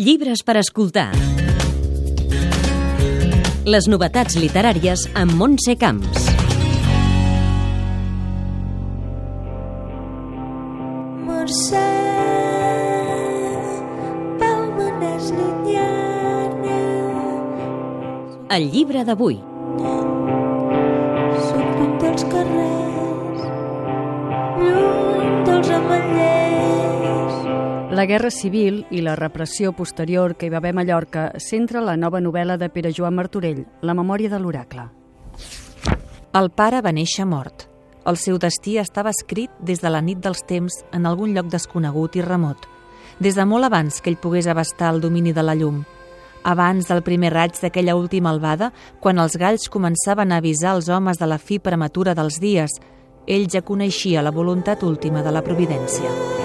Llibres per escoltar. Les novetats literàries amb Montse Camps. Mercè, El llibre d'avui. lluny dels carrers, lluny dels ametllers. La Guerra Civil i la repressió posterior que hi va haver a Mallorca centra la nova novel·la de Pere Joan Martorell, La memòria de l'oracle. El pare va néixer mort. El seu destí estava escrit des de la nit dels temps en algun lloc desconegut i remot, des de molt abans que ell pogués abastar el domini de la llum. Abans del primer raig d'aquella última albada, quan els galls començaven a avisar els homes de la fi prematura dels dies, ell ja coneixia la voluntat última de la providència.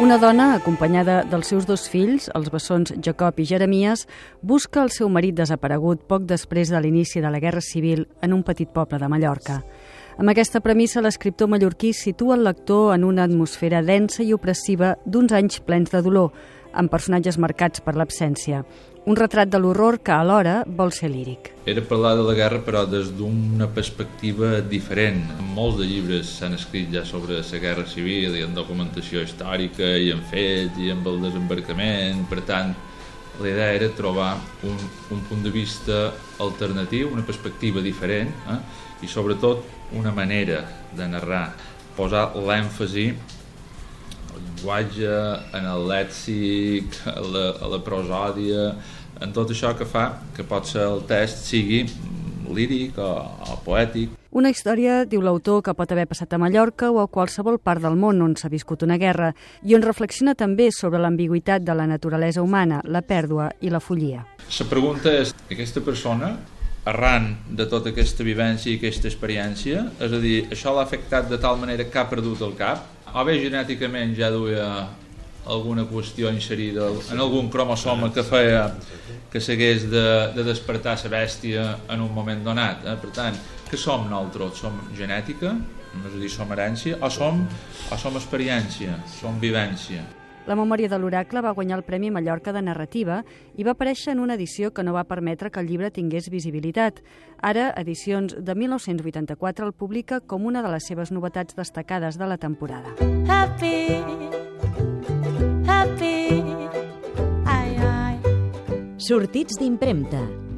Una dona, acompanyada dels seus dos fills, els bessons Jacob i Jeremies, busca el seu marit desaparegut poc després de l'inici de la Guerra Civil en un petit poble de Mallorca. Amb aquesta premissa, l'escriptor mallorquí situa el lector en una atmosfera densa i opressiva d'uns anys plens de dolor, amb personatges marcats per l'absència. Un retrat de l'horror que alhora vol ser líric. Era parlar de la guerra però des d'una perspectiva diferent. Molts de llibres s'han escrit ja sobre la guerra civil i en documentació històrica i en fets i amb el desembarcament. Per tant, la idea era trobar un, un punt de vista alternatiu, una perspectiva diferent eh? i sobretot una manera de narrar, posar l'èmfasi el llenguatge, en el lèxic, a la, a la prosòdia, en tot això que fa que pot ser el text sigui líric o, o poètic. Una història, diu l'autor, que pot haver passat a Mallorca o a qualsevol part del món on s'ha viscut una guerra i on reflexiona també sobre l'ambigüitat de la naturalesa humana, la pèrdua i la follia. La pregunta és, aquesta persona, arran de tota aquesta vivència i aquesta experiència, és a dir, això l'ha afectat de tal manera que ha perdut el cap, o bé genèticament ja duia alguna qüestió inserida en algun cromosoma que feia que s'hagués de, de despertar la bèstia en un moment donat. Eh? Per tant, què som nosaltres? Som genètica, és a dir, som herència, o som, o som experiència, som vivència. La memòria de l'oracle va guanyar el Premi Mallorca de Narrativa i va aparèixer en una edició que no va permetre que el llibre tingués visibilitat. Ara, Edicions de 1984 el publica com una de les seves novetats destacades de la temporada. Happy, happy, ai, ai, Sortits d'impremta.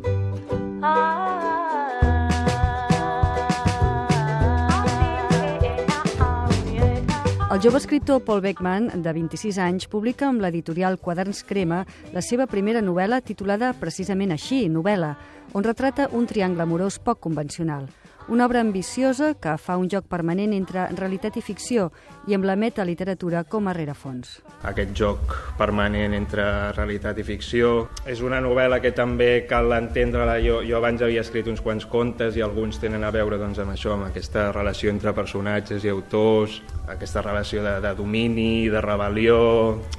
El jove escriptor Paul Beckman, de 26 anys, publica amb l'editorial Quaderns Crema la seva primera novel·la titulada precisament així, novel·la, on retrata un triangle amorós poc convencional. Una obra ambiciosa que fa un joc permanent entre realitat i ficció i amb la metaliteratura com a rerefons. aquest joc permanent entre realitat i ficció. És una novel·la que també cal entendre-la. Jo, jo abans havia escrit uns quants contes i alguns tenen a veure doncs, amb això, amb aquesta relació entre personatges i autors, aquesta relació de, de domini, de rebel·lió,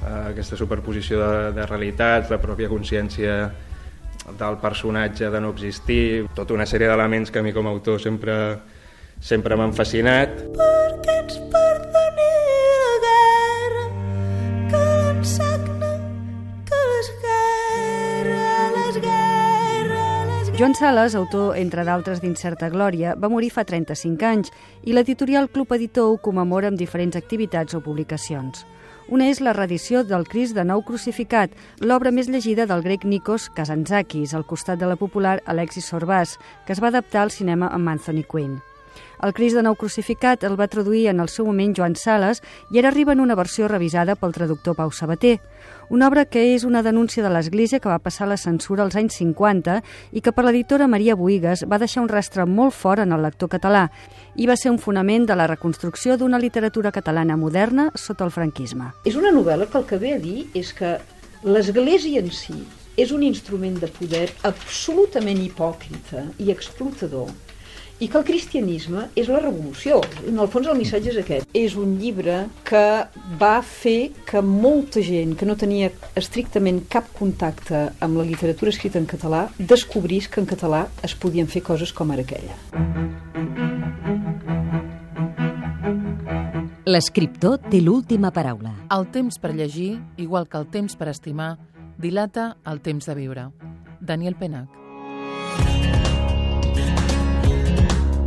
eh, aquesta superposició de, de realitats, la pròpia consciència del personatge de no existir, tota una sèrie d'elements que a mi com a autor sempre, sempre m'han fascinat. perquè ens perdoni la guerra, que l'ensagna, que les guerres, les guerres, les Joan Sales, autor, entre d'altres, d'Incerta Glòria, va morir fa 35 anys i l'editorial Club Editor ho comemora amb diferents activitats o publicacions. Una és la reedició del Crist de Nou Crucificat, l'obra més llegida del grec Nikos Kazantzakis, al costat de la popular Alexis Sorbàs, que es va adaptar al cinema amb Anthony Quinn. El Crist de Nou Crucificat el va traduir en el seu moment Joan Sales i ara arriba en una versió revisada pel traductor Pau Sabater. Una obra que és una denúncia de l'Església que va passar la censura als anys 50 i que per l'editora Maria Boigues va deixar un rastre molt fort en el lector català i va ser un fonament de la reconstrucció d'una literatura catalana moderna sota el franquisme. És una novel·la que el que ve a dir és que l'Església en si és un instrument de poder absolutament hipòcrita i explotador i que el cristianisme és la revolució. En el fons el missatge és aquest. És un llibre que va fer que molta gent que no tenia estrictament cap contacte amb la literatura escrita en català descobrís que en català es podien fer coses com ara aquella. L'escriptor té l'última paraula. El temps per llegir, igual que el temps per estimar, dilata el temps de viure. Daniel Penac.